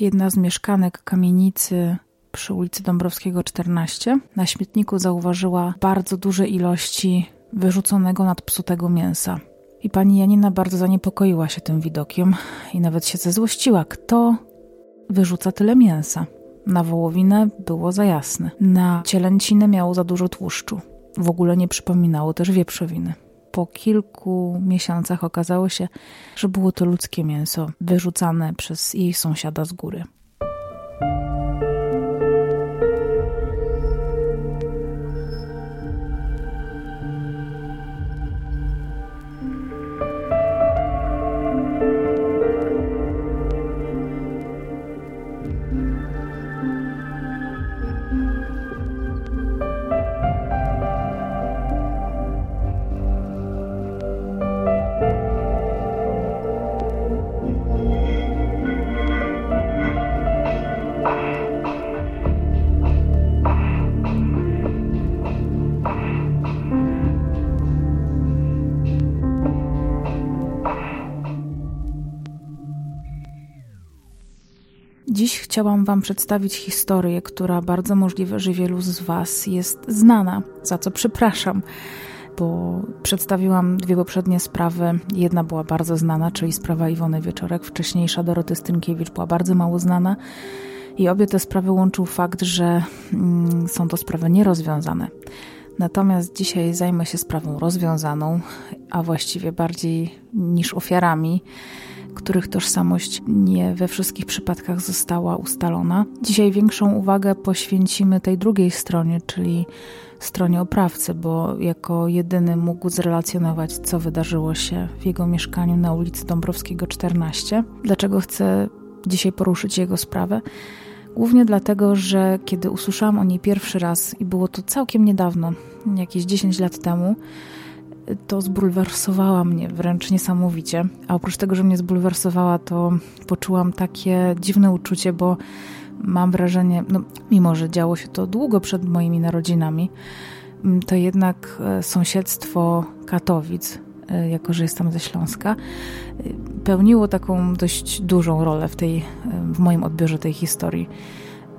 Jedna z mieszkanek kamienicy przy ulicy Dąbrowskiego 14 na śmietniku zauważyła bardzo duże ilości wyrzuconego nadpsutego mięsa. I pani Janina bardzo zaniepokoiła się tym widokiem i nawet się zezłościła. Kto wyrzuca tyle mięsa? Na wołowinę było za jasne. Na cielęcinę miało za dużo tłuszczu. W ogóle nie przypominało też wieprzowiny. Po kilku miesiącach okazało się, że było to ludzkie mięso wyrzucane przez jej sąsiada z góry. Chciałam Wam przedstawić historię, która bardzo możliwe, że wielu z Was jest znana, za co przepraszam, bo przedstawiłam dwie poprzednie sprawy. Jedna była bardzo znana, czyli sprawa Iwony Wieczorek, wcześniejsza Doroty Stynkiewicz była bardzo mało znana. I obie te sprawy łączył fakt, że mm, są to sprawy nierozwiązane. Natomiast dzisiaj zajmę się sprawą rozwiązaną, a właściwie bardziej niż ofiarami których tożsamość nie we wszystkich przypadkach została ustalona. Dzisiaj większą uwagę poświęcimy tej drugiej stronie, czyli stronie oprawcy, bo jako jedyny mógł zrelacjonować, co wydarzyło się w jego mieszkaniu na ulicy Dąbrowskiego 14. Dlaczego chcę dzisiaj poruszyć jego sprawę? Głównie dlatego, że kiedy usłyszałam o niej pierwszy raz, i było to całkiem niedawno, jakieś 10 lat temu, to zbulwersowała mnie wręcz niesamowicie. A oprócz tego, że mnie zbulwersowała, to poczułam takie dziwne uczucie, bo mam wrażenie, no, mimo że działo się to długo przed moimi narodzinami, mm, to jednak e, sąsiedztwo Katowic, e, jako że jestem ze Śląska, e, pełniło taką dość dużą rolę w, tej, w moim odbiorze tej historii.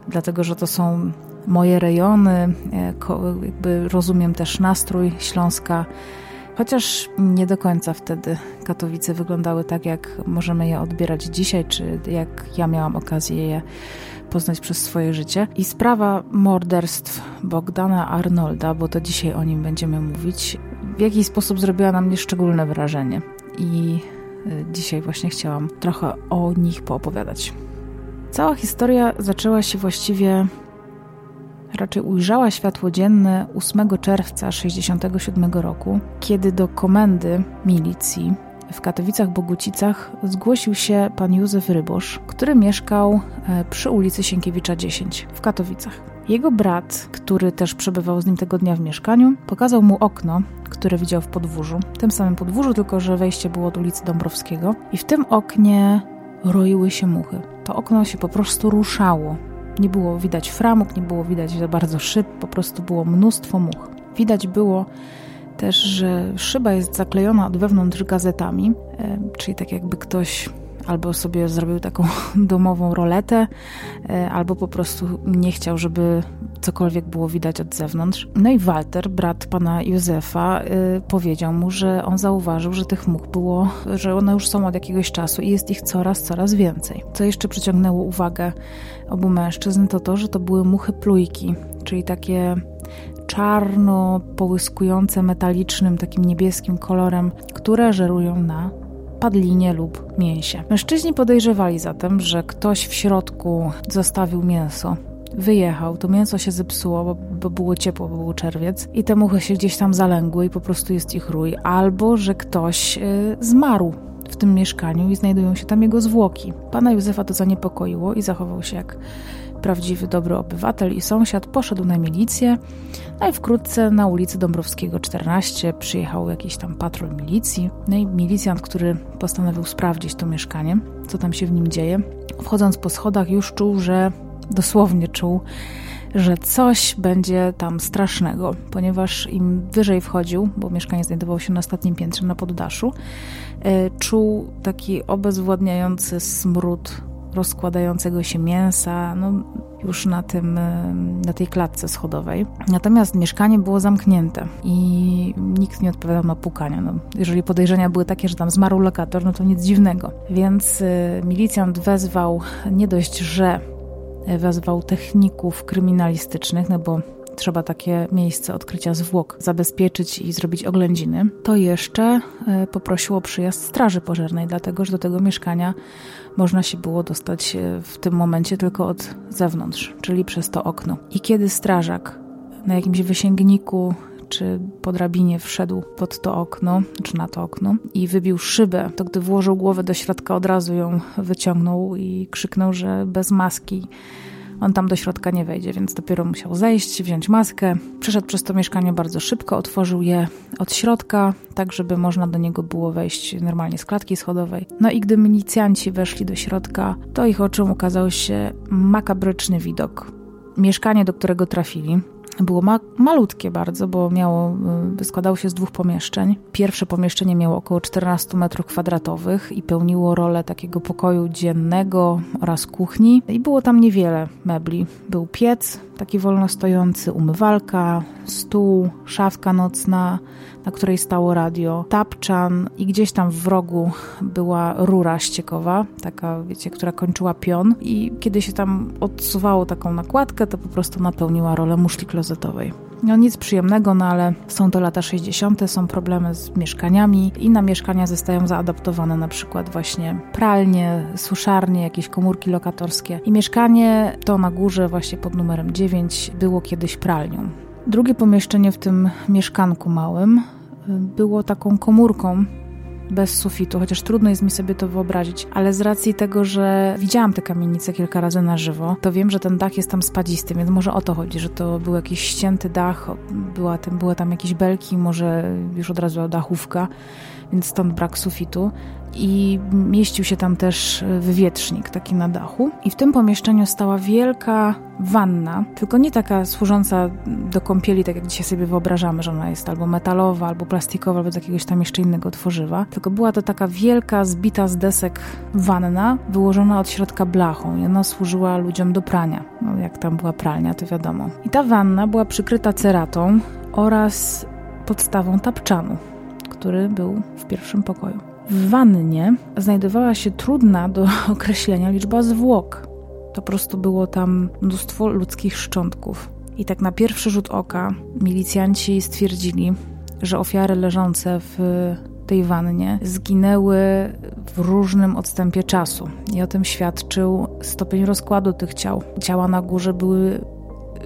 Dlatego, że to są moje rejony, jakby rozumiem też nastrój Śląska, Chociaż nie do końca wtedy Katowice wyglądały tak, jak możemy je odbierać dzisiaj, czy jak ja miałam okazję je poznać przez swoje życie. I sprawa morderstw Bogdana Arnolda, bo to dzisiaj o nim będziemy mówić, w jakiś sposób zrobiła na mnie szczególne wrażenie. I y, dzisiaj właśnie chciałam trochę o nich poopowiadać. Cała historia zaczęła się właściwie raczej ujrzała światło dzienne 8 czerwca 1967 roku, kiedy do komendy milicji w Katowicach-Bogucicach zgłosił się pan Józef Rybosz, który mieszkał e, przy ulicy Sienkiewicza 10 w Katowicach. Jego brat, który też przebywał z nim tego dnia w mieszkaniu, pokazał mu okno, które widział w podwórzu. Tym samym podwórzu, tylko że wejście było od ulicy Dąbrowskiego. I w tym oknie roiły się muchy. To okno się po prostu ruszało. Nie było widać framug, nie było widać za bardzo szyb, po prostu było mnóstwo much. Widać było też, że szyba jest zaklejona od wewnątrz gazetami, e, czyli tak jakby ktoś albo sobie zrobił taką domową roletę, e, albo po prostu nie chciał, żeby cokolwiek było widać od zewnątrz. No i Walter, brat pana Józefa, e, powiedział mu, że on zauważył, że tych much było, że one już są od jakiegoś czasu i jest ich coraz, coraz więcej. Co jeszcze przyciągnęło uwagę obu mężczyzn, to to, że to były muchy plujki, czyli takie czarno połyskujące metalicznym, takim niebieskim kolorem, które żerują na padlinie lub mięsie. Mężczyźni podejrzewali zatem, że ktoś w środku zostawił mięso. Wyjechał, to mięso się zepsuło, bo, bo było ciepło, bo był czerwiec i te muchy się gdzieś tam zalęgły i po prostu jest ich rój. Albo, że ktoś yy, zmarł w tym mieszkaniu i znajdują się tam jego zwłoki. Pana Józefa to zaniepokoiło i zachował się jak prawdziwy, dobry obywatel i sąsiad poszedł na milicję, no i wkrótce na ulicy Dąbrowskiego 14 przyjechał jakiś tam patrol milicji, no i milicjant, który postanowił sprawdzić to mieszkanie, co tam się w nim dzieje. Wchodząc po schodach już czuł, że dosłownie czuł, że coś będzie tam strasznego, ponieważ im wyżej wchodził, bo mieszkanie znajdowało się na ostatnim piętrze, na poddaszu, e, czuł taki obezwładniający smród rozkładającego się mięsa, no już na, tym, na tej klatce schodowej. Natomiast mieszkanie było zamknięte i nikt nie odpowiadał na pukania. No, jeżeli podejrzenia były takie, że tam zmarł lokator, no to nic dziwnego. Więc y, milicjant wezwał nie dość, że wezwał techników kryminalistycznych, no bo trzeba takie miejsce odkrycia zwłok zabezpieczyć i zrobić oględziny, to jeszcze e, poprosiło przyjazd straży pożarnej, dlatego że do tego mieszkania można się było dostać e, w tym momencie tylko od zewnątrz, czyli przez to okno. I kiedy strażak na jakimś wysięgniku czy po drabinie wszedł pod to okno, czy na to okno i wybił szybę, to gdy włożył głowę do środka, od razu ją wyciągnął i krzyknął, że bez maski on tam do środka nie wejdzie, więc dopiero musiał zejść, wziąć maskę. Przeszedł przez to mieszkanie bardzo szybko, otworzył je od środka, tak żeby można do niego było wejść normalnie z klatki schodowej. No i gdy milicjanci weszli do środka, to ich oczom ukazał się makabryczny widok. Mieszkanie, do którego trafili, było ma malutkie bardzo, bo miało, y, składało się z dwóch pomieszczeń. Pierwsze pomieszczenie miało około 14 metrów kwadratowych i pełniło rolę takiego pokoju dziennego oraz kuchni. I było tam niewiele mebli. Był piec, taki wolno stojący, umywalka, stół, szafka nocna, na której stało radio, tapczan i gdzieś tam w rogu była rura ściekowa, taka, wiecie, która kończyła pion i kiedy się tam odsuwało taką nakładkę, to po prostu napełniła rolę muszli klozetowej. No nic przyjemnego, no ale są to lata 60., są problemy z mieszkaniami i na mieszkania zostają zaadaptowane na przykład właśnie pralnie, suszarnie, jakieś komórki lokatorskie. I mieszkanie to na górze właśnie pod numerem 9 było kiedyś pralnią. Drugie pomieszczenie w tym mieszkanku małym było taką komórką bez sufitu, chociaż trudno jest mi sobie to wyobrazić, ale z racji tego, że widziałam te kamienice kilka razy na żywo, to wiem, że ten dach jest tam spadzisty, więc może o to chodzi, że to był jakiś ścięty dach, była tam, były tam jakieś belki, może już od razu dachówka, więc stąd brak sufitu i mieścił się tam też wywietrznik taki na dachu. I w tym pomieszczeniu stała wielka wanna, tylko nie taka służąca do kąpieli, tak jak dzisiaj sobie wyobrażamy, że ona jest albo metalowa, albo plastikowa, albo z jakiegoś tam jeszcze innego tworzywa, tylko była to taka wielka, zbita z desek wanna, wyłożona od środka blachą i ona służyła ludziom do prania. No, jak tam była pralnia, to wiadomo. I ta wanna była przykryta ceratą oraz podstawą tapczanu, który był w pierwszym pokoju. W wannie znajdowała się trudna do określenia liczba zwłok. To po prostu było tam mnóstwo ludzkich szczątków. I tak na pierwszy rzut oka milicjanci stwierdzili, że ofiary leżące w tej wannie zginęły w różnym odstępie czasu. I o tym świadczył stopień rozkładu tych ciał. Ciała na górze były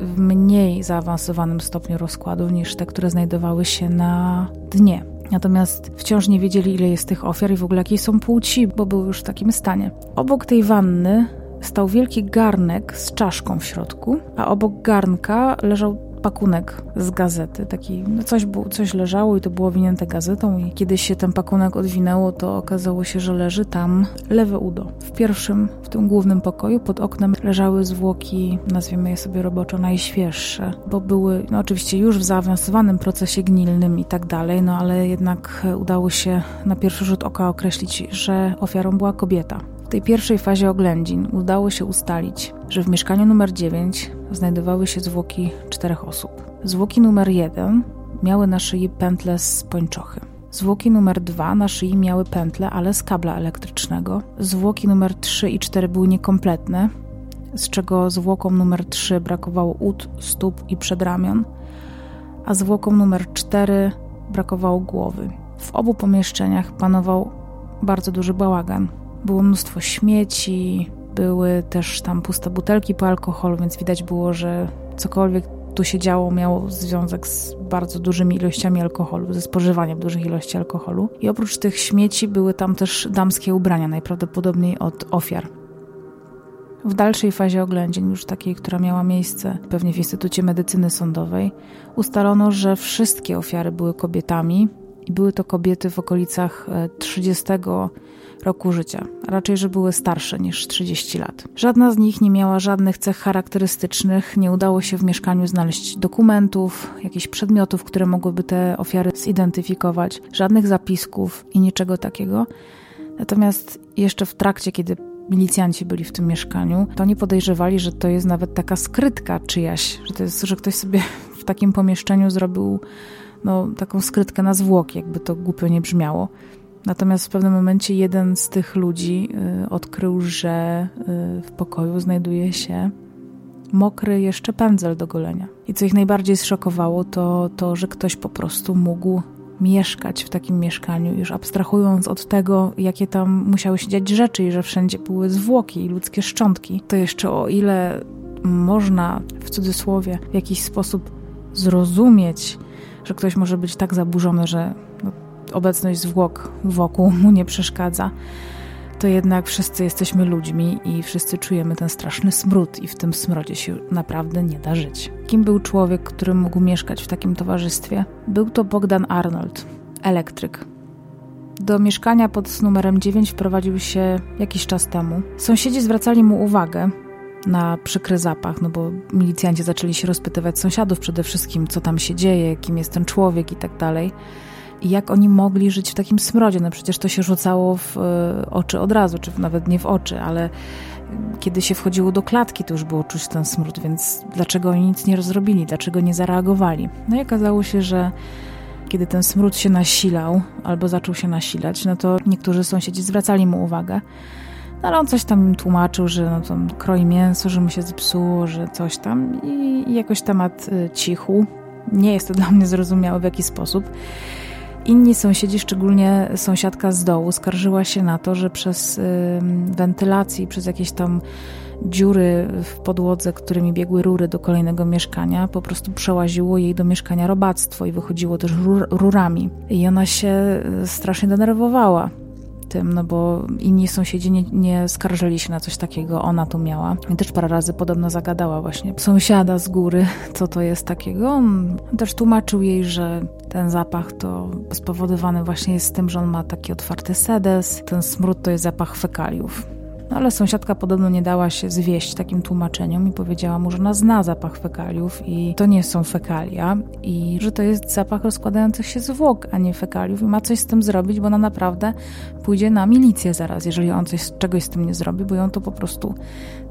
w mniej zaawansowanym stopniu rozkładu niż te, które znajdowały się na dnie. Natomiast wciąż nie wiedzieli, ile jest tych ofiar i w ogóle jakiej są płci, bo były już w takim stanie. Obok tej wanny stał wielki garnek z czaszką w środku, a obok garnka leżał pakunek z gazety. Taki, no coś, było, coś leżało i to było winięte gazetą i kiedy się ten pakunek odwinęło, to okazało się, że leży tam lewe udo. W pierwszym, w tym głównym pokoju pod oknem leżały zwłoki, nazwijmy je sobie roboczo, najświeższe, bo były no oczywiście już w zaawansowanym procesie gnilnym i tak dalej, no ale jednak udało się na pierwszy rzut oka określić, że ofiarą była kobieta. W tej pierwszej fazie oględzin udało się ustalić, że w mieszkaniu numer 9 znajdowały się zwłoki czterech osób. Zwłoki numer 1 miały na szyi pętle z pończochy. Zwłoki numer 2 na szyi miały pętle, ale z kabla elektrycznego. Zwłoki numer 3 i 4 były niekompletne, z czego zwłokom numer 3 brakowało ud, stóp i przedramion, a zwłokom numer 4 brakowało głowy. W obu pomieszczeniach panował bardzo duży bałagan. Było mnóstwo śmieci, były też tam puste butelki po alkoholu, więc widać było, że cokolwiek tu się działo, miało związek z bardzo dużymi ilościami alkoholu, ze spożywaniem dużych ilości alkoholu. I oprócz tych śmieci były tam też damskie ubrania, najprawdopodobniej od ofiar. W dalszej fazie oględzin, już takiej, która miała miejsce pewnie w Instytucie Medycyny Sądowej, ustalono, że wszystkie ofiary były kobietami i były to kobiety w okolicach 30 e, roku życia, raczej, że były starsze niż 30 lat. Żadna z nich nie miała żadnych cech charakterystycznych, nie udało się w mieszkaniu znaleźć dokumentów, jakichś przedmiotów, które mogłyby te ofiary zidentyfikować, żadnych zapisków i niczego takiego. Natomiast jeszcze w trakcie, kiedy milicjanci byli w tym mieszkaniu, to nie podejrzewali, że to jest nawet taka skrytka czyjaś, że to jest, że ktoś sobie w takim pomieszczeniu zrobił no, taką skrytkę na zwłoki, jakby to głupio nie brzmiało. Natomiast w pewnym momencie jeden z tych ludzi y, odkrył, że y, w pokoju znajduje się mokry jeszcze pędzel do golenia. I co ich najbardziej zszokowało, to to, że ktoś po prostu mógł mieszkać w takim mieszkaniu, już abstrahując od tego, jakie tam musiały się dziać rzeczy i że wszędzie były zwłoki i ludzkie szczątki, to jeszcze o ile można w cudzysłowie w jakiś sposób zrozumieć, że ktoś może być tak zaburzony, że no, obecność zwłok wokół mu nie przeszkadza, to jednak wszyscy jesteśmy ludźmi i wszyscy czujemy ten straszny smród i w tym smrodzie się naprawdę nie da żyć. Kim był człowiek, który mógł mieszkać w takim towarzystwie? Był to Bogdan Arnold, elektryk. Do mieszkania pod numerem 9 wprowadził się jakiś czas temu. Sąsiedzi zwracali mu uwagę na przykry zapach, no bo milicjanci zaczęli się rozpytywać sąsiadów przede wszystkim, co tam się dzieje, kim jest ten człowiek i tak dalej. Jak oni mogli żyć w takim smrodzie? No przecież to się rzucało w e, oczy od razu, czy nawet nie w oczy, ale kiedy się wchodziło do klatki, to już było czuć ten smród, więc dlaczego oni nic nie rozrobili, dlaczego nie zareagowali? No i okazało się, że kiedy ten smród się nasilał, albo zaczął się nasilać, no to niektórzy sąsiedzi zwracali mu uwagę, no ale on coś tam tłumaczył, że no to kroi mięso, że mu się zepsuło, że coś tam i, jakoś temat y, cichł. Nie jest to dla mnie zrozumiałe w jaki sposób. Inni sąsiedzi, szczególnie sąsiadka z dołu, skarżyła się na to, że przez wentylację, przez jakieś tam dziury w podłodze, którymi biegły rury do kolejnego mieszkania, po prostu przełaziło jej do mieszkania robactwo i wychodziło też rur, rurami. I ona się y, strasznie denerwowała tym, no bo inni sąsiedzi nie, nie skarżyli się na coś takiego, ona tu miała. I też parę razy podobno zagadała właśnie sąsiada z góry, co to jest takiego. On też tłumaczył jej, że ten zapach to spowodowany właśnie jest tym, że on ma taki otwarty sedes, ten smród to jest zapach fekaliów. No ale sąsiadka podobno nie dała się zwieść takim tłumaczeniom i powiedziała mu, że ona zna zapach fekaliów i to nie są fekalia i że to jest zapach rozkładających się zwłok, a nie fekaliów i ma coś z tym zrobić, bo ona naprawdę pójdzie na milicję zaraz, jeżeli on coś, czegoś z tym nie zrobi, bo ją to po prostu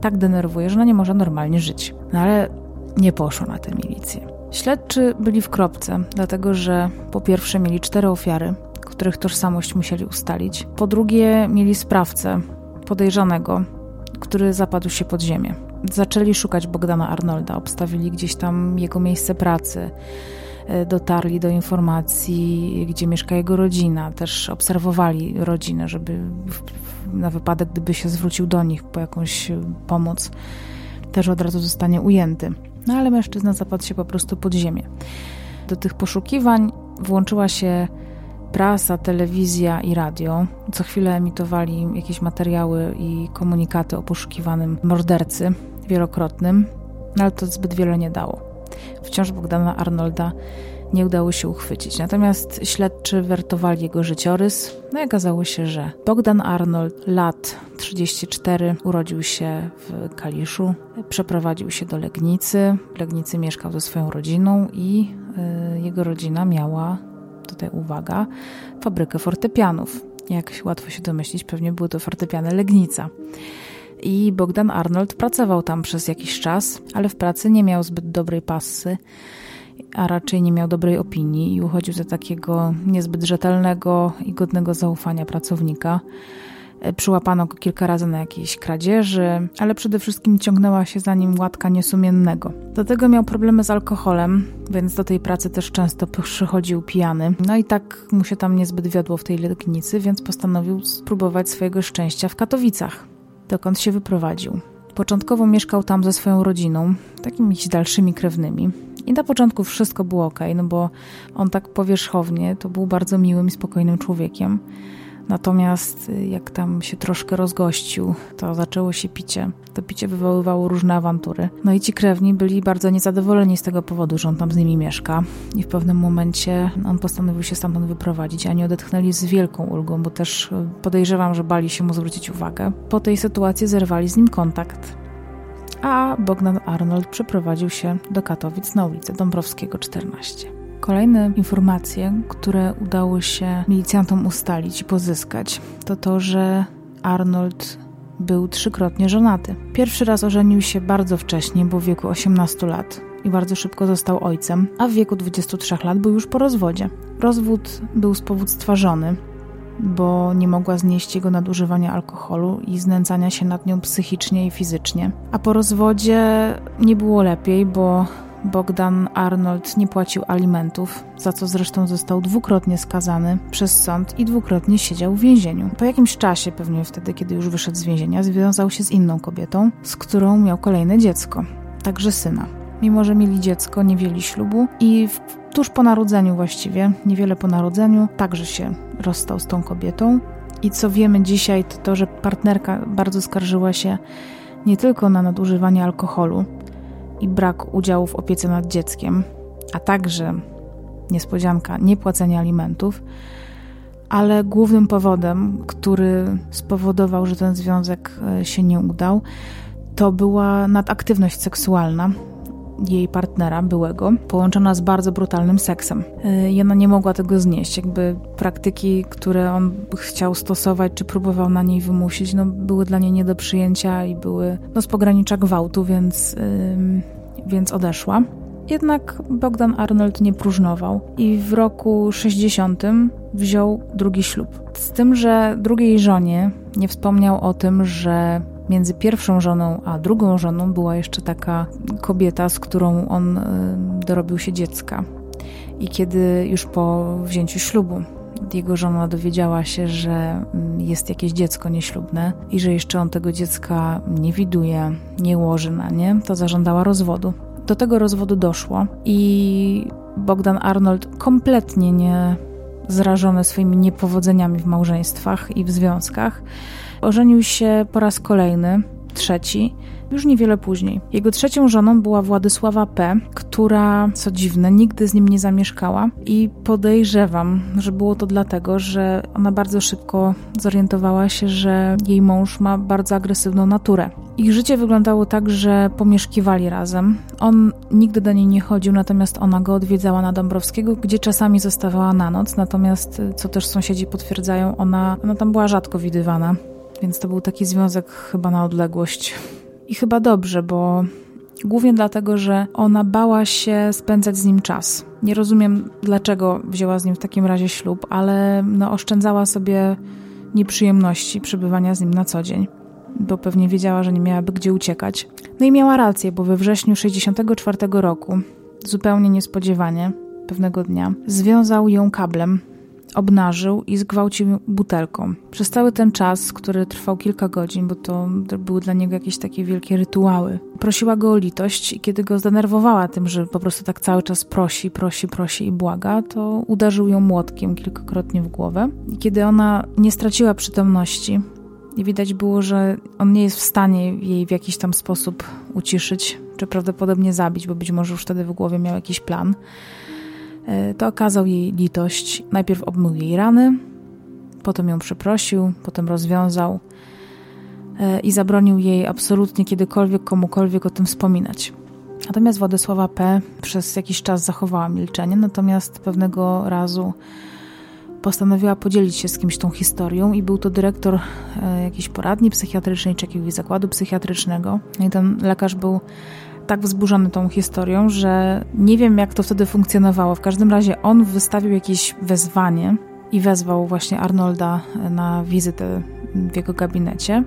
tak denerwuje, że ona nie może normalnie żyć. No ale nie poszło na tę milicję. Śledczy byli w kropce, dlatego że po pierwsze mieli cztery ofiary, których tożsamość musieli ustalić. Po drugie mieli sprawcę, podejrzanego, który zapadł się pod ziemię. Zaczęli szukać Bogdana Arnolda, obstawili gdzieś tam jego miejsce pracy, e, dotarli do informacji, gdzie mieszka jego rodzina, też obserwowali rodzinę, żeby na wypadek, gdyby się zwrócił do nich po jakąś e, pomoc, też od razu zostanie ujęty. No ale mężczyzna zapadł się po prostu pod ziemię. Do tych poszukiwań włączyła się prasa, telewizja i radio co chwilę emitowali jakieś materiały i komunikaty o poszukiwanym mordercy wielokrotnym, no ale to zbyt wiele nie dało. Wciąż Bogdana Arnolda nie udało się uchwycić. Natomiast śledczy wertowali jego życiorys, no i okazało się, że Bogdan Arnold, lat 34, urodził się w Kaliszu, przeprowadził się do Legnicy. W Legnicy mieszkał ze swoją rodziną i y, jego rodzina miała tutaj uwaga, fabrykę fortepianów. Jak łatwo się domyślić, pewnie były to fortepiany Legnica. I Bogdan Arnold pracował tam przez jakiś czas, ale w pracy nie miał zbyt dobrej pasy, a raczej nie miał dobrej opinii i uchodził za takiego niezbyt rzetelnego i godnego zaufania pracownika. E, przyłapano go kilka razy na jakiejś kradzieży, ale przede wszystkim ciągnęła się za nim łatka niesumiennego. Do tego miał problemy z alkoholem, więc do tej pracy też często przychodził pijany. No i tak mu się tam niezbyt wiodło w tej Legnicy, więc postanowił spróbować swojego szczęścia w Katowicach, dokąd się wyprowadził. Początkowo mieszkał tam ze swoją rodziną, takimiś dalszymi krewnymi. I na początku wszystko było ok, no bo on tak powierzchownie to był bardzo miłym i spokojnym człowiekiem. Natomiast y, jak tam się troszkę rozgościł, to zaczęło się picie. To picie wywoływało różne awantury. No i ci krewni byli bardzo niezadowoleni z tego powodu, że on tam z nimi mieszka. I w pewnym momencie on postanowił się stamtąd wyprowadzić, a nie odetchnęli z wielką ulgą, bo też y, podejrzewam, że bali się mu zwrócić uwagę. Po tej sytuacji zerwali z nim kontakt. A Bogdan Arnold przeprowadził się do Katowic na ulicę Dąbrowskiego 14. Kolejne informacje, które udało się milicjantom ustalić i pozyskać, to to, że Arnold był trzykrotnie żonaty. Pierwszy raz ożenił się bardzo wcześnie, bo w wieku 18 lat i bardzo szybko został ojcem, a w wieku 23 lat był już po rozwodzie. Rozwód był z powództwa żony, bo nie mogła znieść jego nadużywania alkoholu i znęcania się nad nią psychicznie i fizycznie. A po rozwodzie nie było lepiej, bo Bogdan Arnold nie płacił alimentów, za co zresztą został dwukrotnie skazany przez sąd i dwukrotnie siedział w więzieniu. Po jakimś czasie, pewnie wtedy, kiedy już wyszedł z więzienia, związał się z inną kobietą, z którą miał kolejne dziecko, także syna. Mimo, że mieli dziecko, nie wzięli ślubu i tuż po narodzeniu właściwie, niewiele po narodzeniu, także się rozstał z tą kobietą. I co wiemy dzisiaj, to to, że partnerka bardzo skarżyła się nie tylko na nadużywanie alkoholu, i brak udziału w opiece nad dzieckiem, a także niespodzianka, niepłacenie alimentów, ale głównym powodem, który spowodował, że ten związek e, się nie udał, to była nadaktywność seksualna jej partnera, byłego, połączona z bardzo brutalnym seksem. E, I ona nie mogła tego znieść. Jakby praktyki, które on chciał stosować, czy próbował na niej wymusić, no, były dla niej nie do przyjęcia i były no, z pogranicza gwałtu, więc, więc odeszła. Jednak Bogdan Arnold nie próżnował i w roku 60 wziął drugi ślub. Z tym, że drugiej żonie nie wspomniał o tym, że między pierwszą żoną a drugą żoną była jeszcze taka kobieta, z którą on y, dorobił się dziecka. I kiedy już po wzięciu ślubu jego żona dowiedziała się, że mm, jest jakieś dziecko nieślubne i że jeszcze on tego dziecka nie widuje, nie łoży na nie, to zażądała rozwodu. Do tego rozwodu doszło i Bogdan Arnold kompletnie nie zrażony swoimi niepowodzeniami w małżeństwach i w związkach, Ożenił się po raz kolejny, trzeci, już niewiele później. Jego trzecią żoną była Władysława P., która, co dziwne, nigdy z nim nie zamieszkała i podejrzewam, że było to dlatego, że ona bardzo szybko zorientowała się, że jej mąż ma bardzo agresywną naturę. Ich życie wyglądało tak, że pomieszkiwali razem. On nigdy do niej nie chodził, natomiast ona go odwiedzała na Dąbrowskiego, gdzie czasami zostawała na noc, natomiast, co też sąsiedzi potwierdzają, ona, ona tam była rzadko widywana. Więc to był taki związek chyba na odległość. I chyba dobrze, bo głównie dlatego, że ona bała się spędzać z nim czas. Nie rozumiem, dlaczego wzięła z nim w takim razie ślub, ale no, oszczędzała sobie nieprzyjemności przebywania z nim na co dzień, bo pewnie wiedziała, że nie miałaby gdzie uciekać. No i miała rację, bo we wrześniu 64 roku, zupełnie niespodziewanie, pewnego dnia, związał ją kablem obnażył i zgwałcił butelką. Przez cały ten czas, który trwał kilka godzin, bo to były dla niego jakieś takie wielkie rytuały, prosiła go o litość i kiedy go zdenerwowała tym, że po prostu tak cały czas prosi, prosi, prosi i błaga, to uderzył ją młotkiem kilkakrotnie w głowę. I kiedy ona nie straciła przytomności, i widać było, że on nie jest w stanie jej w jakiś tam sposób uciszyć, czy prawdopodobnie zabić, bo być może już wtedy w głowie miał jakiś plan to okazał jej litość. Najpierw obmył jej rany, potem ją przeprosił, potem rozwiązał e, i zabronił jej absolutnie kiedykolwiek komukolwiek o tym wspominać. Natomiast Władysława P. przez jakiś czas zachowała milczenie, natomiast pewnego razu postanowiła podzielić się z kimś tą historią i był to dyrektor e, jakiejś poradni psychiatrycznej czy jakiegoś zakładu psychiatrycznego. No I ten lekarz był tak wzburzony tą historią, że nie wiem, jak to wtedy funkcjonowało. W każdym razie on wystawił jakieś wezwanie i wezwał właśnie Arnolda na wizytę w jego gabinecie.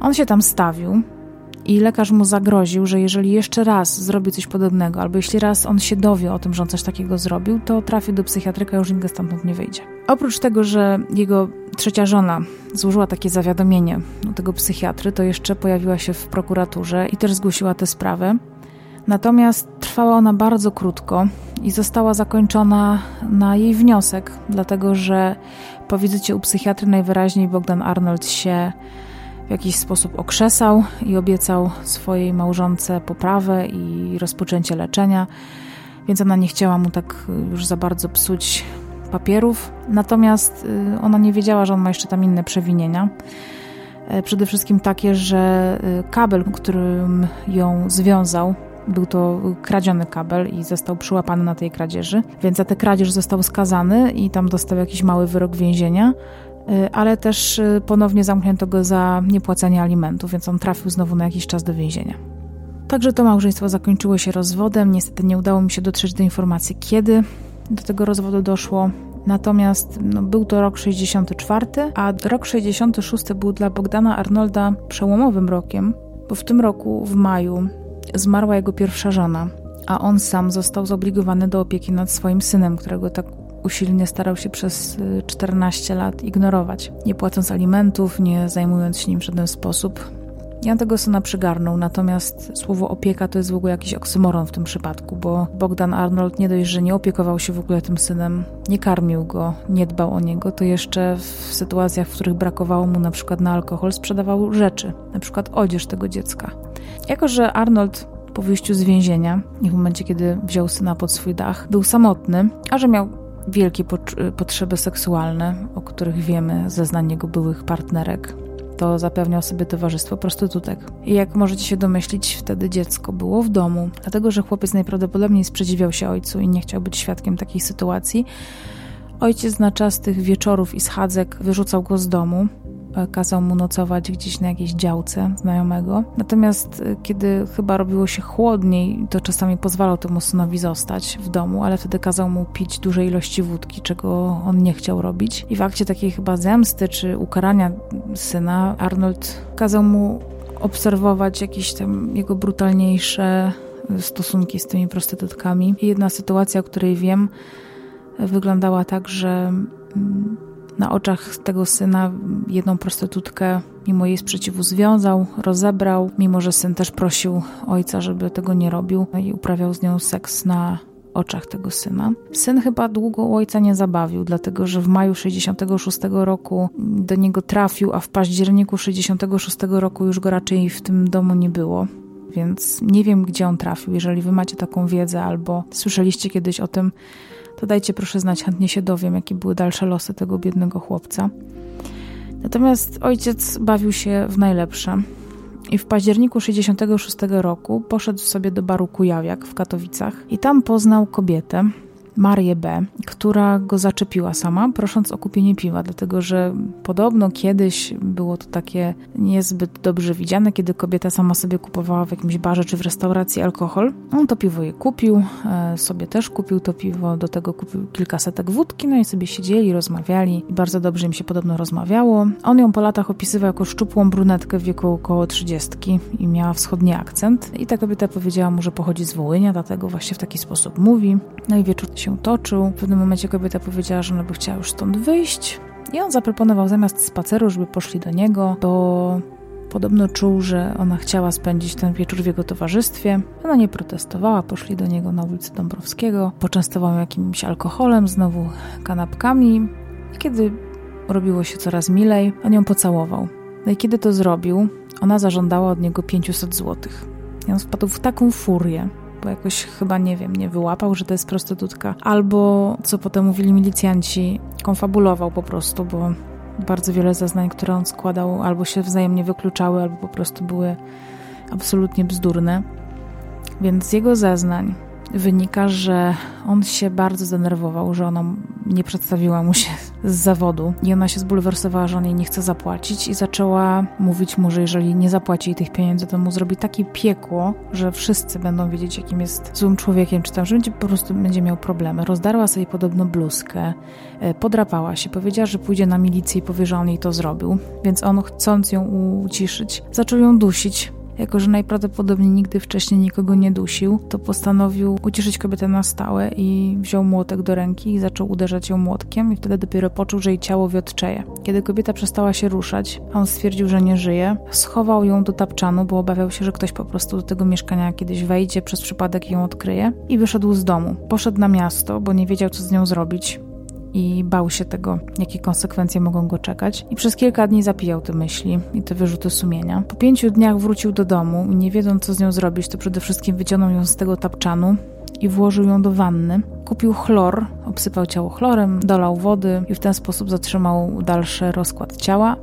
On się tam stawił i lekarz mu zagroził, że jeżeli jeszcze raz zrobi coś podobnego, albo jeśli raz on się dowie o tym, że on coś takiego zrobił, to trafi do psychiatryka już nigdy stamtąd nie wyjdzie. Oprócz tego, że jego trzecia żona złożyła takie zawiadomienie do tego psychiatry, to jeszcze pojawiła się w prokuraturze i też zgłosiła tę sprawę. Natomiast trwała ona bardzo krótko i została zakończona na jej wniosek, dlatego że po wizycie u psychiatry najwyraźniej Bogdan Arnold się w jakiś sposób okrzesał i obiecał swojej małżonce poprawę i rozpoczęcie leczenia, więc ona nie chciała mu tak już za bardzo psuć papierów. Natomiast y, ona nie wiedziała, że on ma jeszcze tam inne przewinienia. E, przede wszystkim takie, że y, kabel, którym ją związał, był to kradziony kabel i został przyłapany na tej kradzieży, więc za tę kradzież został skazany i tam dostał jakiś mały wyrok więzienia. y, ale też ponownie zamknięto go za niepłacenie alimentów, więc on trafił znowu na jakiś czas do więzienia. Także to małżeństwo zakończyło się rozwodem. Niestety nie udało mi się dotrzeć do informacji, kiedy do tego rozwodu doszło. Natomiast no, był to rok 64, a rok 66 był dla Bogdana Arnolda przełomowym rokiem, bo w tym roku, w maju, zmarła jego pierwsza żona, a on sam został zobligowany do opieki nad swoim synem, którego tak usilnie starał się przez 14 y, lat ignorować, nie płacąc alimentów, nie zajmując się nim w żaden sposób. Ja tego syna przygarnął, natomiast słowo opieka to jest w ogóle jakiś oksymoron w tym przypadku, bo Bogdan Arnold nie dość, że nie opiekował się w ogóle tym synem, nie karmił go, nie dbał o niego, to jeszcze w sytuacjach, w których brakowało mu na przykład na alkohol, sprzedawał rzeczy, na przykład odzież tego dziecka. Jako, że Arnold po wyjściu z więzienia i w momencie, kiedy wziął syna pod swój dach, był samotny, a że miał wielkie potrzeby seksualne, o których wiemy ze znań jego byłych partnerek, to zapewniał sobie towarzystwo prostytutek. I jak możecie się domyślić, wtedy dziecko było w domu, dlatego że chłopiec najprawdopodobniej sprzeciwiał się ojcu i nie chciał być świadkiem takiej sytuacji. Ojciec na czas tych wieczorów i schadzek wyrzucał go z domu, kazał mu nocować gdzieś na jakiejś działce znajomego. Natomiast e, kiedy chyba robiło się chłodniej, to czasami pozwalał temu synowi zostać w domu, ale wtedy kazał mu pić duże ilości wódki, czego on nie chciał robić. I w akcie takiej chyba zemsty czy ukarania syna, Arnold kazał mu obserwować jakieś tam jego brutalniejsze stosunki z tymi prostytutkami. I jedna sytuacja, o której wiem, wyglądała tak, że mm, na oczach tego syna jedną prostytutkę, mimo jej sprzeciwu, związał, rozebrał, mimo że syn też prosił ojca, żeby tego nie robił no i uprawiał z nią seks na oczach tego syna. Syn chyba długo u ojca nie zabawił, dlatego że w maju 66 roku do niego trafił, a w październiku 66 roku już go raczej w tym domu nie było. Więc nie wiem, gdzie on trafił. Jeżeli wy macie taką wiedzę albo słyszeliście kiedyś o tym, to dajcie proszę znać, chętnie się dowiem, jakie były dalsze losy tego biednego chłopca. Natomiast ojciec bawił się w najlepsze. I w październiku 66 roku poszedł sobie do baru Kujawiak w Katowicach i tam poznał kobietę, Marię B., która go zaczepiła sama, prosząc o kupienie piwa, dlatego że podobno kiedyś było to takie niezbyt dobrze widziane, kiedy kobieta sama sobie kupowała w jakimś barze czy w restauracji alkohol. On to piwo je kupił, e, sobie też kupił to piwo, do tego kupił kilka setek wódki, no i sobie siedzieli, rozmawiali bardzo dobrze im się podobno rozmawiało. On ją po latach opisywał jako szczupłą brunetkę w wieku około 30 i miała wschodni akcent i ta kobieta powiedziała mu, że pochodzi z Wołynia, dlatego właśnie w taki sposób mówi. No i wieczór się się toczył. W pewnym momencie kobieta powiedziała, że ona by chciała już stąd wyjść. I on zaproponował zamiast spaceru, żeby poszli do niego, bo podobno czuł, że ona chciała spędzić ten wieczór w jego towarzystwie. Ona nie protestowała, poszli do niego na ulicy Dąbrowskiego, poczęstował jakimś alkoholem, znowu kanapkami. I kiedy robiło się coraz milej, on ją pocałował. No i kiedy to zrobił, ona zażądała od niego 500 złotych. I on wpadł w taką furię, jakoś chyba, nie wiem, nie wyłapał, że to jest prostytutka, albo, co potem mówili milicjanci, konfabulował po prostu, bo bardzo wiele zeznań, które on składał, albo się wzajemnie wykluczały, albo po prostu były absolutnie bzdurne. Więc z jego zeznań wynika, że on się bardzo zdenerwował, że ona nie przedstawiła mu się z zawodu. I ona się zbulwersowała, że on jej nie chce zapłacić i zaczęła mówić mu, że jeżeli nie zapłaci jej tych pieniędzy, to mu zrobi takie piekło, że wszyscy będą wiedzieć, jakim jest złym człowiekiem, czy tam, że będzie, po prostu będzie miał problemy. Rozdarła sobie podobno bluzkę, e, podrapała się, powiedziała, że pójdzie na milicję i powie, że on jej to zrobił, więc on chcąc ją uciszyć, zaczął ją dusić, jako, że najprawdopodobniej nigdy wcześniej nikogo nie dusił, to postanowił uciszyć kobietę na stałe i wziął młotek do ręki i zaczął uderzać ją młotkiem i wtedy dopiero poczuł, że jej ciało wiotczeje. Kiedy kobieta przestała się ruszać, a on stwierdził, że nie żyje, schował ją do tapczanu, bo obawiał się, że ktoś po prostu do tego mieszkania kiedyś wejdzie, przez przypadek ją odkryje i wyszedł z domu. Poszedł na miasto, bo nie wiedział, co z nią zrobić i bał się tego, jakie konsekwencje mogą go czekać. I przez kilka dni zapijał te myśli i te wyrzuty sumienia. Po pięciu dniach wrócił do domu i nie wiedząc, co z nią zrobić, to przede wszystkim wyciągnął ją z tego tapczanu i włożył ją do wanny. Kupił chlor, obsypał ciało chlorem, dolał wody i w ten sposób zatrzymał dalszy rozkład ciała.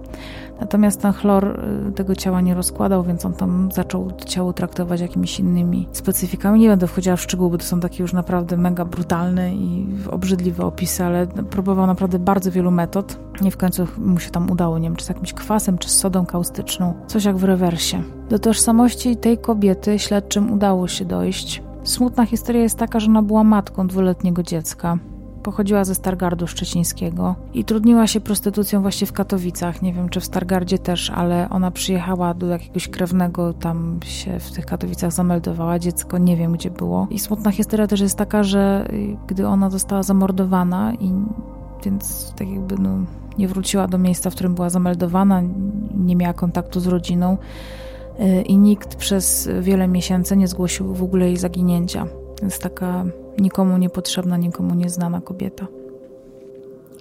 Natomiast ten chlor y, tego ciała nie rozkładał, więc on tam zaczął ciało traktować jakimiś innymi specyfikami. Nie będę wchodziła w szczegóły, bo to są takie już naprawdę mega brutalne i obrzydliwe opisy, ale próbował naprawdę bardzo wielu metod. Nie w końcu mu się tam udało, nie wiem, czy z jakimś kwasem, czy z sodą kaustyczną. Coś jak w rewersie. Do tożsamości tej kobiety śledczym udało się dojść. Smutna historia jest taka, że ona była matką dwuletniego dziecka. Pochodziła ze Stargardu Szczecińskiego i trudniła się prostytucją właśnie w Katowicach. Nie wiem, czy w Stargardzie też, ale ona przyjechała do jakiegoś krewnego, tam się w tych Katowicach zameldowała. Dziecko nie wiem, gdzie było. I smutna historia też jest taka, że gdy ona została zamordowana i więc tak jakby no, nie wróciła do miejsca, w którym była zameldowana, nie miała kontaktu z rodziną y, i nikt przez wiele miesięcy nie zgłosił w ogóle jej zaginięcia. Więc taka nikomu niepotrzebna, nikomu nieznana kobieta.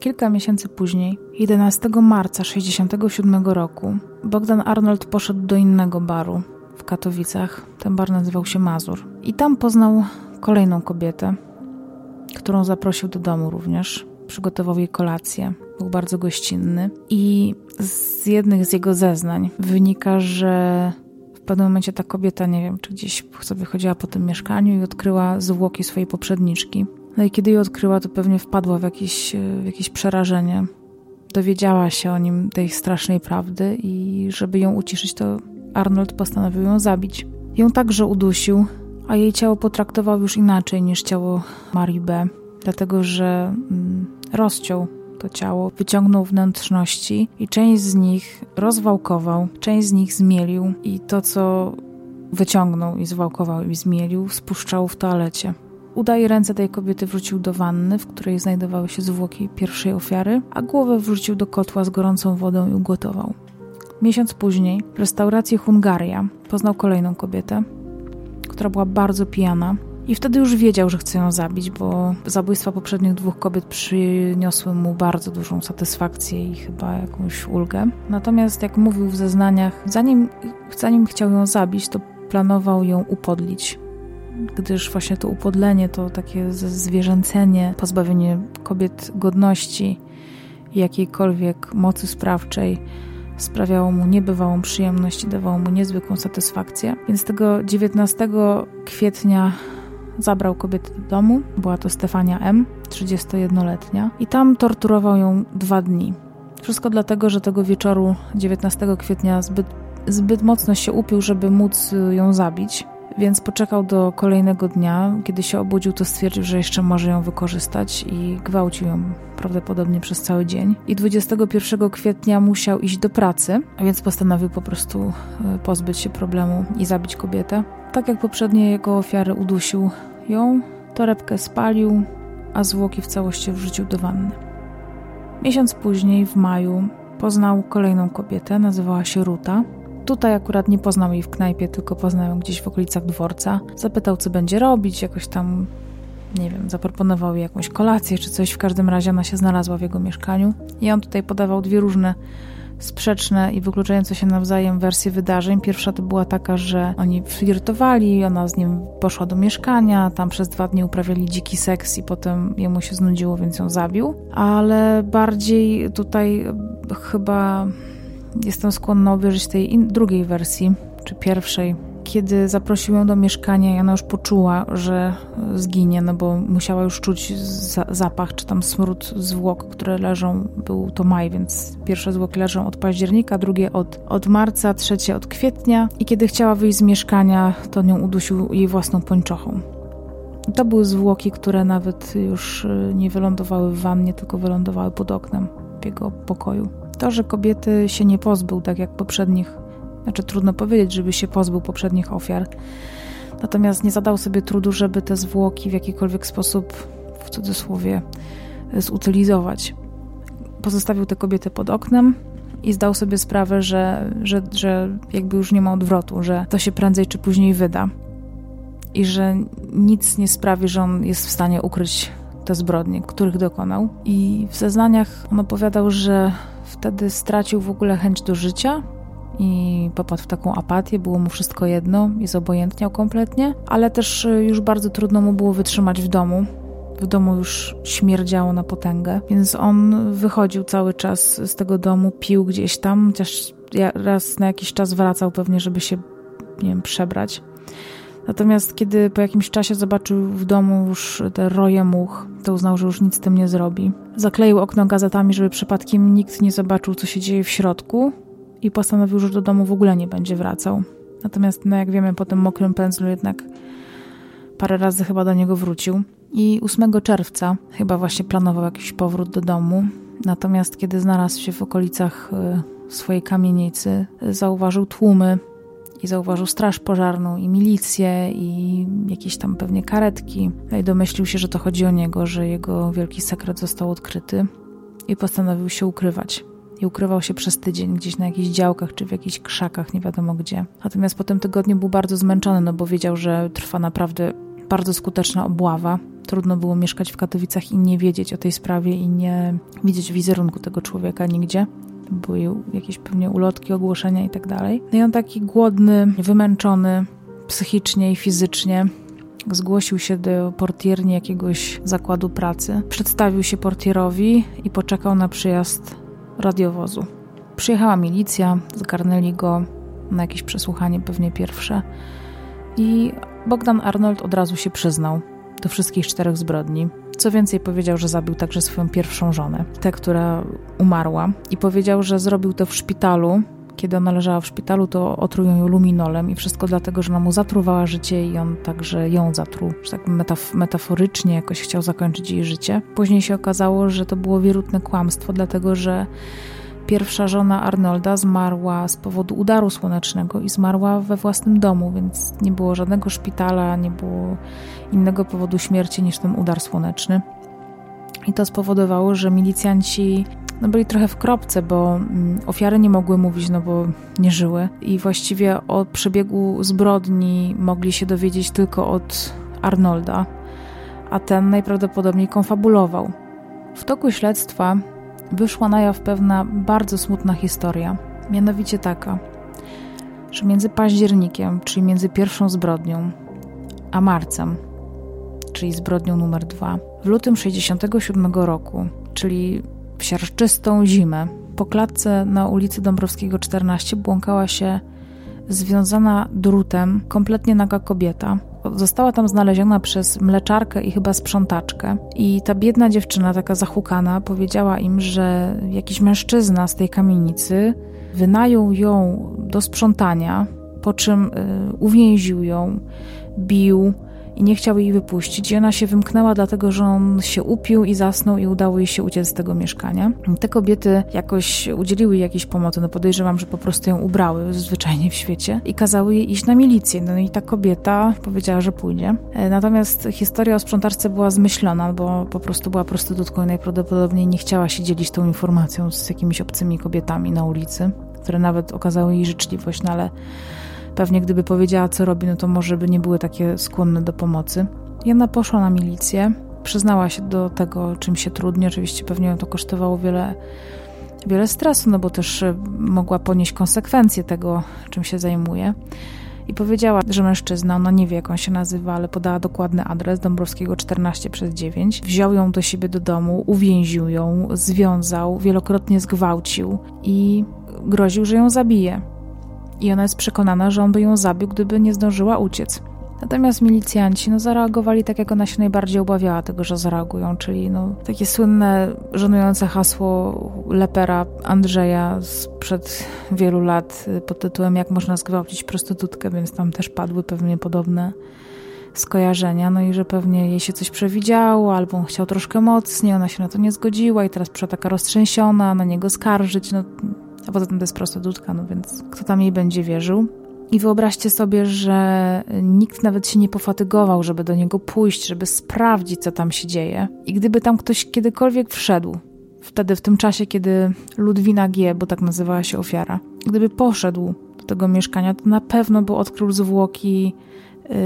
Kilka miesięcy później, 11 marca 1967 roku, Bogdan Arnold poszedł do innego baru w Katowicach. Ten bar nazywał się Mazur. I tam poznał kolejną kobietę, którą zaprosił do domu również. Przygotował jej kolację, był bardzo gościnny. I z jednych z jego zeznań wynika, że pewnym momencie ta kobieta, nie wiem, czy gdzieś sobie chodziła po tym mieszkaniu i odkryła zwłoki swojej poprzedniczki. No i kiedy je odkryła, to pewnie wpadła w jakieś, w jakieś przerażenie. Dowiedziała się o nim tej strasznej prawdy i żeby ją uciszyć, to Arnold postanowił ją zabić. Ją także udusił, a jej ciało potraktował już inaczej niż ciało Marii B., dlatego że mm, rozciął to ciało, wyciągnął wnętrzności i część z nich rozwałkował, część z nich zmielił i to, co wyciągnął i zwałkował i zmielił, spuszczał w toalecie. Uda ręce tej kobiety wrzucił do wanny, w której znajdowały się zwłoki pierwszej ofiary, a głowę wrzucił do kotła z gorącą wodą i ugotował. Miesiąc później w restauracji Hungaria poznał kolejną kobietę, która była bardzo pijana i wtedy już wiedział, że chce ją zabić, bo zabójstwa poprzednich dwóch kobiet przyniosły mu bardzo dużą satysfakcję i chyba jakąś ulgę. Natomiast, jak mówił w zeznaniach, zanim, zanim chciał ją zabić, to planował ją upodlić. Gdyż właśnie to upodlenie, to takie zwierzęcenie, pozbawienie kobiet godności jakiejkolwiek mocy sprawczej, sprawiało mu niebywałą przyjemność i dawało mu niezwykłą satysfakcję. Więc tego 19 kwietnia Zabrał kobietę do domu, była to Stefania M., 31-letnia, i tam torturował ją dwa dni. Wszystko dlatego, że tego wieczoru 19 kwietnia zbyt, zbyt mocno się upił, żeby móc ją zabić. Więc poczekał do kolejnego dnia. Kiedy się obudził, to stwierdził, że jeszcze może ją wykorzystać i gwałcił ją prawdopodobnie przez cały dzień. I 21 kwietnia musiał iść do pracy, więc postanowił po prostu e, pozbyć się problemu i zabić kobietę. Tak jak poprzednie jego ofiary udusił ją, torebkę spalił, a zwłoki w całości wrzucił do wanny. Miesiąc później, w maju, poznał kolejną kobietę, nazywała się Ruta. Tutaj akurat nie poznał jej w knajpie, tylko poznał ją gdzieś w okolicach dworca. Zapytał, co będzie robić, jakoś tam, nie wiem, zaproponował jej jakąś kolację czy coś. W każdym razie ona się znalazła w jego mieszkaniu i on tutaj podawał dwie różne sprzeczne i wykluczające się nawzajem wersje wydarzeń. Pierwsza to była taka, że oni flirtowali, ona z nim poszła do mieszkania, tam przez dwa dni uprawiali dziki seks i potem jemu się znudziło, więc ją zabił. Ale bardziej tutaj chyba jestem skłonna uwierzyć tej drugiej wersji, czy pierwszej, kiedy zaprosił ją do mieszkania i ona już poczuła, że zginie, no bo musiała już czuć za zapach, czy tam smród zwłok, które leżą, był to maj, więc pierwsze zwłoki leżą od października, drugie od, od marca, trzecie od kwietnia i kiedy chciała wyjść z mieszkania, to nią udusił jej własną pończochą. I to były zwłoki, które nawet już y, nie wylądowały w wannie, tylko wylądowały pod oknem w jego pokoju. To, że kobiety się nie pozbył, tak jak poprzednich znaczy trudno powiedzieć, żeby się pozbył poprzednich ofiar. Natomiast nie zadał sobie trudu, żeby te zwłoki w jakikolwiek sposób, w cudzysłowie, zutylizować. Pozostawił tę kobietę pod oknem i zdał sobie sprawę, że, że, że jakby już nie ma odwrotu, że to się prędzej czy później wyda. I że nic nie sprawi, że on jest w stanie ukryć te zbrodnie, których dokonał. I w zeznaniach on opowiadał, że wtedy stracił w ogóle chęć do życia, i popadł w taką apatię, było mu wszystko jedno i zobojętniał kompletnie, ale też y, już bardzo trudno mu było wytrzymać w domu, W domu już śmierdziało na potęgę, więc on wychodził cały czas z tego domu, pił gdzieś tam, chociaż raz na jakiś czas wracał pewnie, żeby się, nie wiem, przebrać. Natomiast kiedy po jakimś czasie zobaczył w domu już te roje much, to uznał, że już nic z tym nie zrobi. Zakleił okno gazetami, żeby przypadkiem nikt nie zobaczył, co się dzieje w środku i postanowił, że do domu w ogóle nie będzie wracał. Natomiast, no jak wiemy, po tym mokrym pędzlu jednak parę razy chyba do niego wrócił. I 8 czerwca chyba właśnie planował jakiś powrót do domu. Natomiast kiedy znalazł się w okolicach y, swojej kamienicy, zauważył tłumy i zauważył straż pożarną i milicję i jakieś tam pewnie karetki. No i domyślił się, że to chodzi o niego, że jego wielki sekret został odkryty i postanowił się ukrywać. I ukrywał się przez tydzień gdzieś na jakichś działkach czy w jakichś krzakach, nie wiadomo gdzie. Natomiast po tym tygodniu był bardzo zmęczony, no bo wiedział, że trwa naprawdę bardzo skuteczna obława. Trudno było mieszkać w Katowicach i nie wiedzieć o tej sprawie i nie widzieć wizerunku tego człowieka nigdzie były jakieś pewnie ulotki, ogłoszenia i tak dalej. No i on taki głodny, wymęczony psychicznie i fizycznie zgłosił się do portierni jakiegoś zakładu pracy, przedstawił się portierowi i poczekał na przyjazd radiowozu. Przyjechała milicja, zgarnęli go na jakieś przesłuchanie, pewnie pierwsze. I Bogdan Arnold od razu się przyznał do wszystkich czterech zbrodni. Co więcej, powiedział, że zabił także swoją pierwszą żonę, tę, która umarła, i powiedział, że zrobił to w szpitalu. Kiedy ona leżała w szpitalu, to otrują ją luminolem i wszystko dlatego, że ona mu zatruwała życie i on także ją zatruł. Że tak metaf metaforycznie jakoś chciał zakończyć jej życie. Później się okazało, że to było wierutne kłamstwo, dlatego że Pierwsza żona Arnolda zmarła z powodu udaru słonecznego i zmarła we własnym domu, więc nie było żadnego szpitala, nie było innego powodu śmierci niż ten udar słoneczny. I to spowodowało, że milicjanci no byli trochę w kropce, bo mm, ofiary nie mogły mówić, no bo nie żyły. I właściwie o przebiegu zbrodni mogli się dowiedzieć tylko od Arnolda, a ten najprawdopodobniej konfabulował. W toku śledztwa wyszła na jaw pewna bardzo smutna historia. Mianowicie taka, że między październikiem, czyli między pierwszą zbrodnią, a marcem, czyli zbrodnią numer dwa, w lutym 67 roku, czyli w siarczystą zimę, po klatce na ulicy Dąbrowskiego 14 błąkała się związana drutem kompletnie naga kobieta, Została tam znaleziona przez mleczarkę i chyba sprzątaczkę. I ta biedna dziewczyna, taka zahukana, powiedziała im, że jakiś mężczyzna z tej kamienicy wynajął ją do sprzątania, po czym y, uwięził ją, bił i nie chciał jej wypuścić. I ona się wymknęła, dlatego że on się upił i zasnął i udało jej się uciec z tego mieszkania. Te kobiety jakoś udzieliły jej jakiejś pomocy, no podejrzewam, że po prostu ją ubrały zwyczajnie w świecie i kazały jej iść na milicję. No i ta kobieta powiedziała, że pójdzie. E, natomiast historia o sprzątarce była zmyślona, bo po prostu była prostytutką i najprawdopodobniej nie chciała się dzielić tą informacją z jakimiś obcymi kobietami na ulicy, które nawet okazały jej życzliwość, no ale Pewnie gdyby powiedziała, co robi, no to może by nie były takie skłonne do pomocy. Jana poszła na milicję, przyznała się do tego, czym się trudni. Oczywiście pewnie ją to kosztowało wiele, wiele stresu, no bo też e, mogła ponieść konsekwencje tego, czym się zajmuje. I powiedziała, że mężczyzna, ona nie wie jak on się nazywa, ale podała dokładny adres Dąbrowskiego 14 przez 9. Wziął ją do siebie do domu, uwięził ją, związał, wielokrotnie zgwałcił i groził, że ją zabije i ona jest przekonana, że on by ją zabił, gdyby nie zdążyła uciec. Natomiast milicjanci no, zareagowali tak, jak ona się najbardziej obawiała tego, że zareagują, czyli no, takie słynne, żenujące hasło lepera Andrzeja sprzed wielu lat pod tytułem Jak można zgwałcić prostytutkę, więc tam też padły pewnie podobne skojarzenia, no i że pewnie jej się coś przewidziało, albo on chciał troszkę mocniej, ona się na to nie zgodziła i teraz przyszła taka roztrzęsiona, na niego skarżyć, no a poza tym to jest prostytutka, no więc kto tam jej będzie wierzył? I wyobraźcie sobie, że nikt nawet się nie pofatygował, żeby do niego pójść, żeby sprawdzić, co tam się dzieje. I gdyby tam ktoś kiedykolwiek wszedł, wtedy w tym czasie, kiedy Ludwina G., bo tak nazywała się ofiara, gdyby poszedł do tego mieszkania, to na pewno by odkrył zwłoki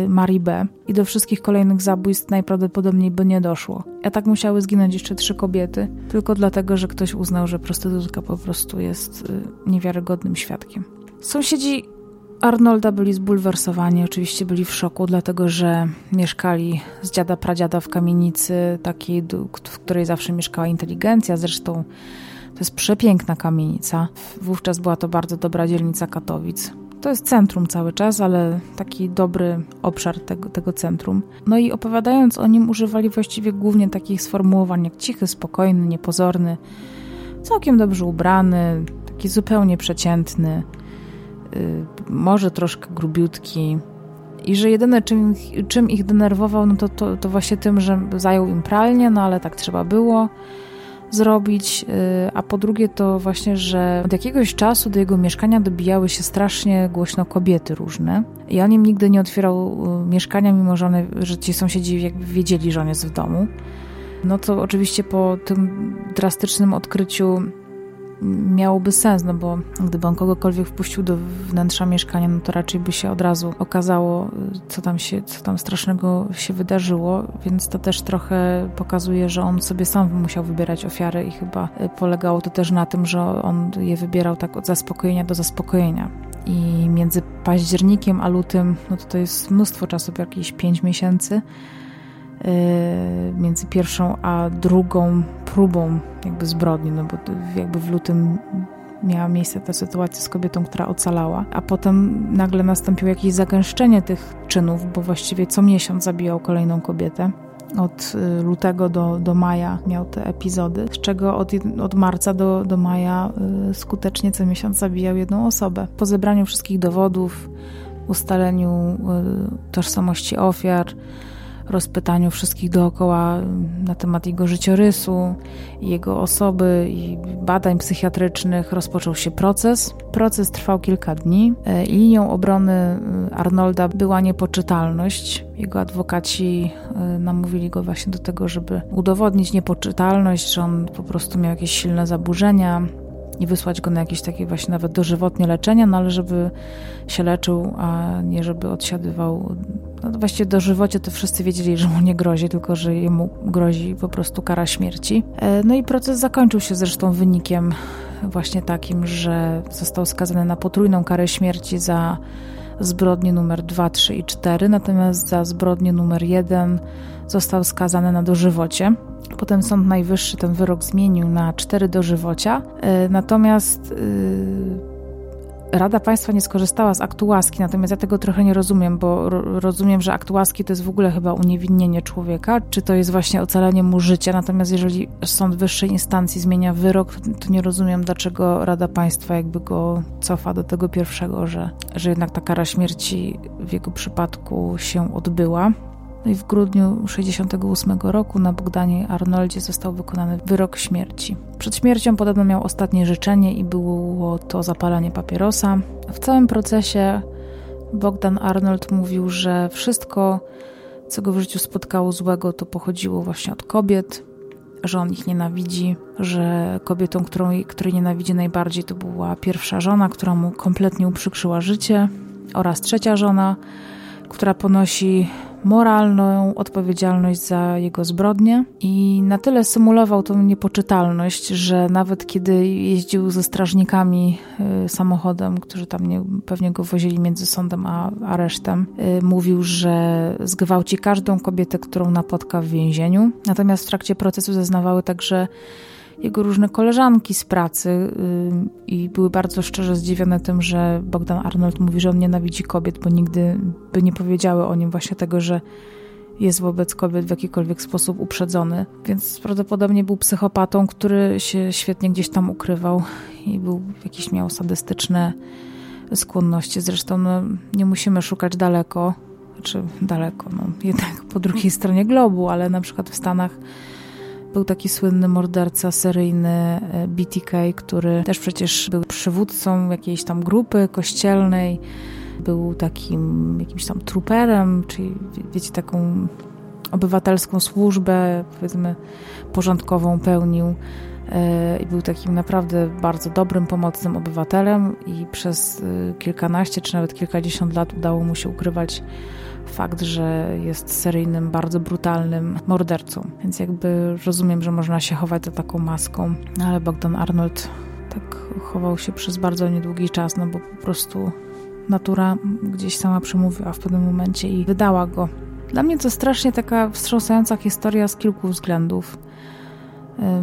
Marii B. I do wszystkich kolejnych zabójstw najprawdopodobniej by nie doszło. A tak musiały zginąć jeszcze trzy kobiety, tylko dlatego, że ktoś uznał, że prostytutka po prostu jest y, niewiarygodnym świadkiem. Sąsiedzi Arnolda byli zbulwersowani, oczywiście byli w szoku, dlatego że mieszkali z dziada pradziada w kamienicy takiej, w której zawsze mieszkała inteligencja. Zresztą to jest przepiękna kamienica. Wówczas była to bardzo dobra dzielnica Katowic. To jest centrum cały czas, ale taki dobry obszar tego, tego centrum. No i opowiadając o nim, używali właściwie głównie takich sformułowań jak cichy, spokojny, niepozorny, całkiem dobrze ubrany, taki zupełnie przeciętny, yy, może troszkę grubiutki. I że jedyne, czym, czym ich denerwował, no to, to, to właśnie tym, że zajął im pralnię, no ale tak trzeba było zrobić, y, a po drugie to właśnie, że od jakiegoś czasu do jego mieszkania dobijały się strasznie głośno kobiety różne. I on im nigdy nie otwierał y, mieszkania, mimo że, one, że ci sąsiedzi jakby wiedzieli, że on jest w domu. No to oczywiście po tym drastycznym odkryciu miałoby sens, no bo gdyby on kogokolwiek wpuścił do wnętrza mieszkania, no to raczej by się od razu okazało, co tam się, co tam strasznego się wydarzyło, więc to też trochę pokazuje, że on sobie sam musiał wybierać ofiary i chyba polegało to też na tym, że on je wybierał tak od zaspokojenia do zaspokojenia. I między październikiem a lutym, no to to jest mnóstwo czasu, jakieś 5 miesięcy, między pierwszą a drugą próbą jakby zbrodni, no bo jakby w lutym miała miejsce ta sytuacja z kobietą, która ocalała, a potem nagle nastąpiło jakieś zagęszczenie tych czynów, bo właściwie co miesiąc zabijał kolejną kobietę. Od y, lutego do, do maja miał te epizody, z czego od, od marca do, do maja y, skutecznie co miesiąc zabijał jedną osobę. Po zebraniu wszystkich dowodów, ustaleniu tożsamości ofiar, rozpytaniu wszystkich dookoła na temat jego życiorysu, jego osoby i badań psychiatrycznych rozpoczął się proces. Proces trwał kilka dni. E, linią obrony e, Arnolda była niepoczytalność. Jego adwokaci e, namówili go właśnie do tego, żeby udowodnić niepoczytalność, że on po prostu miał jakieś silne zaburzenia, i wysłać go na jakieś takie właśnie nawet dożywotnie leczenia, no ale żeby się leczył, a nie żeby odsiadywał. No właściwie dożywocie to wszyscy wiedzieli, że mu nie grozi, tylko że jemu grozi po prostu kara śmierci. E, no i proces zakończył się zresztą wynikiem właśnie takim, że został skazany na potrójną karę śmierci za zbrodnie numer 2, 3 i 4, natomiast za zbrodnię numer 1 został skazany na dożywocie. Potem Sąd Najwyższy ten wyrok zmienił na 4 dożywocia, e, natomiast e, Rada Państwa nie skorzystała z aktu łaski, natomiast ja tego trochę nie rozumiem, bo rozumiem, że akt łaski to jest w ogóle chyba uniewinnienie człowieka, czy to jest właśnie ocalenie mu życia, natomiast jeżeli sąd wyższej instancji zmienia wyrok, to nie rozumiem, dlaczego Rada Państwa jakby go cofa do tego pierwszego, że, że jednak ta kara śmierci w jego przypadku się odbyła. No i w grudniu 1968 roku na Bogdanie Arnoldzie został wykonany wyrok śmierci. Przed śmiercią podobno miał ostatnie życzenie i było to zapalanie papierosa. W całym procesie Bogdan Arnold mówił, że wszystko, co go w życiu spotkało złego, to pochodziło właśnie od kobiet, że on ich nienawidzi, że kobietą, którą, której nienawidzi najbardziej, to była pierwsza żona, która mu kompletnie uprzykrzyła życie, oraz trzecia żona, która ponosi moralną odpowiedzialność za jego zbrodnie i na tyle symulował tą niepoczytalność, że nawet kiedy jeździł ze strażnikami y, samochodem, którzy tam nie, pewnie go wozili między sądem a aresztem, y, mówił, że zgwałci każdą kobietę, którą napotka w więzieniu. Natomiast w trakcie procesu zeznawały także jego różne koleżanki z pracy yy, i były bardzo szczerze zdziwione tym, że Bogdan Arnold mówi, że on nienawidzi kobiet, bo nigdy by nie powiedziały o nim właśnie tego, że jest wobec kobiet w jakikolwiek sposób uprzedzony. Więc prawdopodobnie był psychopatą, który się świetnie gdzieś tam ukrywał i był jakieś miał sadystyczne skłonności. Zresztą no, nie musimy szukać daleko, czy daleko, no, jednak po drugiej stronie globu, ale na przykład w Stanach był taki słynny morderca seryjny e, BTK, który też przecież był przywódcą jakiejś tam grupy kościelnej, był takim jakimś tam truperem, czyli wiecie, taką obywatelską służbę, powiedzmy, porządkową pełnił e, i był takim naprawdę bardzo dobrym, pomocnym obywatelem i przez e, kilkanaście czy nawet kilkadziesiąt lat udało mu się ukrywać fakt, że jest seryjnym, bardzo brutalnym mordercą. Więc jakby rozumiem, że można się chować za taką maską, ale Bogdan Arnold tak chował się przez bardzo niedługi czas, no bo po prostu natura gdzieś sama przemówiła w pewnym momencie i wydała go. Dla mnie to strasznie taka wstrząsająca historia z kilku względów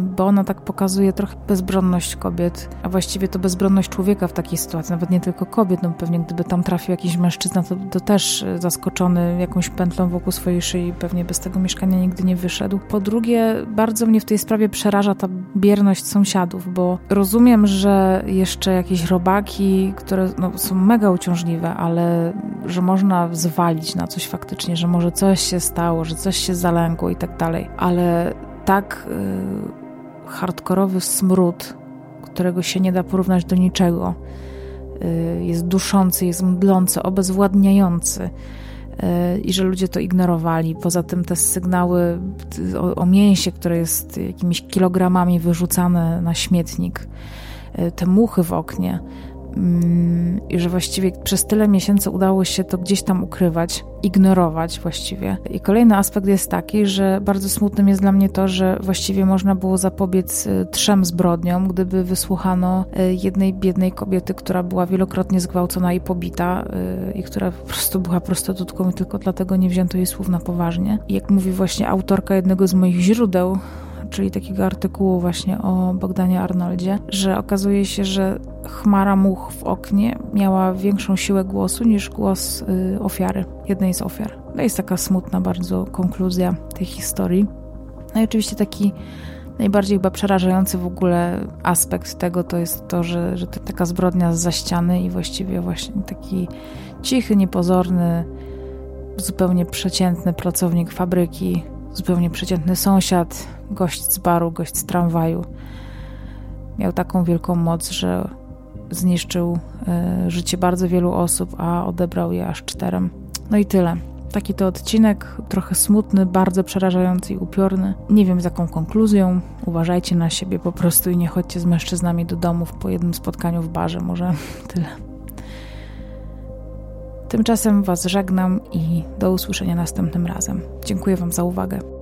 bo ona tak pokazuje trochę bezbronność kobiet, a właściwie to bezbronność człowieka w takiej sytuacji, nawet nie tylko kobiet, no pewnie gdyby tam trafił jakiś mężczyzna, to, to też zaskoczony jakąś pętlą wokół swojej szyi pewnie bez tego mieszkania nigdy nie wyszedł. Po drugie, bardzo mnie w tej sprawie przeraża ta bierność sąsiadów, bo rozumiem, że jeszcze jakieś robaki, które no, są mega uciążliwe, ale że można zwalić na coś faktycznie, że może coś się stało, że coś się zalęgło i tak dalej, ale tak y, hardkorowy smród, którego się nie da porównać do niczego. Y, jest duszący, jest mdlący, obezwładniający y, i że ludzie to ignorowali. Poza tym te sygnały o, o mięsie, które jest jakimiś kilogramami wyrzucane na śmietnik, te muchy w oknie, i że właściwie przez tyle miesięcy udało się to gdzieś tam ukrywać, ignorować właściwie. I kolejny aspekt jest taki, że bardzo smutnym jest dla mnie to, że właściwie można było zapobiec y, trzem zbrodniom, gdyby wysłuchano y, jednej biednej kobiety, która była wielokrotnie zgwałcona i pobita y, i która po prostu była prostytutką i tylko dlatego nie wzięto jej słów na poważnie. I jak mówi właśnie autorka jednego z moich źródeł, czyli takiego artykułu właśnie o Bogdanie Arnoldzie, że okazuje się, że chmara much w oknie miała większą siłę głosu niż głos y, ofiary, jednej z ofiar. To jest taka smutna bardzo konkluzja tej historii. No i oczywiście taki najbardziej chyba przerażający w ogóle aspekt tego to jest to, że, że to taka zbrodnia z za ściany i właściwie właśnie taki cichy, niepozorny, zupełnie przeciętny pracownik fabryki, zupełnie przeciętny sąsiad, gość z baru, gość z tramwaju. Miał taką wielką moc, że zniszczył y, życie bardzo wielu osób, a odebrał je aż czterem. No i tyle. Taki to odcinek, trochę smutny, bardzo przerażający i upiorny. Nie wiem z jaką konkluzją. Uważajcie na siebie po prostu i nie chodźcie z mężczyznami do domów po jednym spotkaniu w barze. Może tyle. Tymczasem Was żegnam i do usłyszenia następnym razem. Dziękuję Wam za uwagę.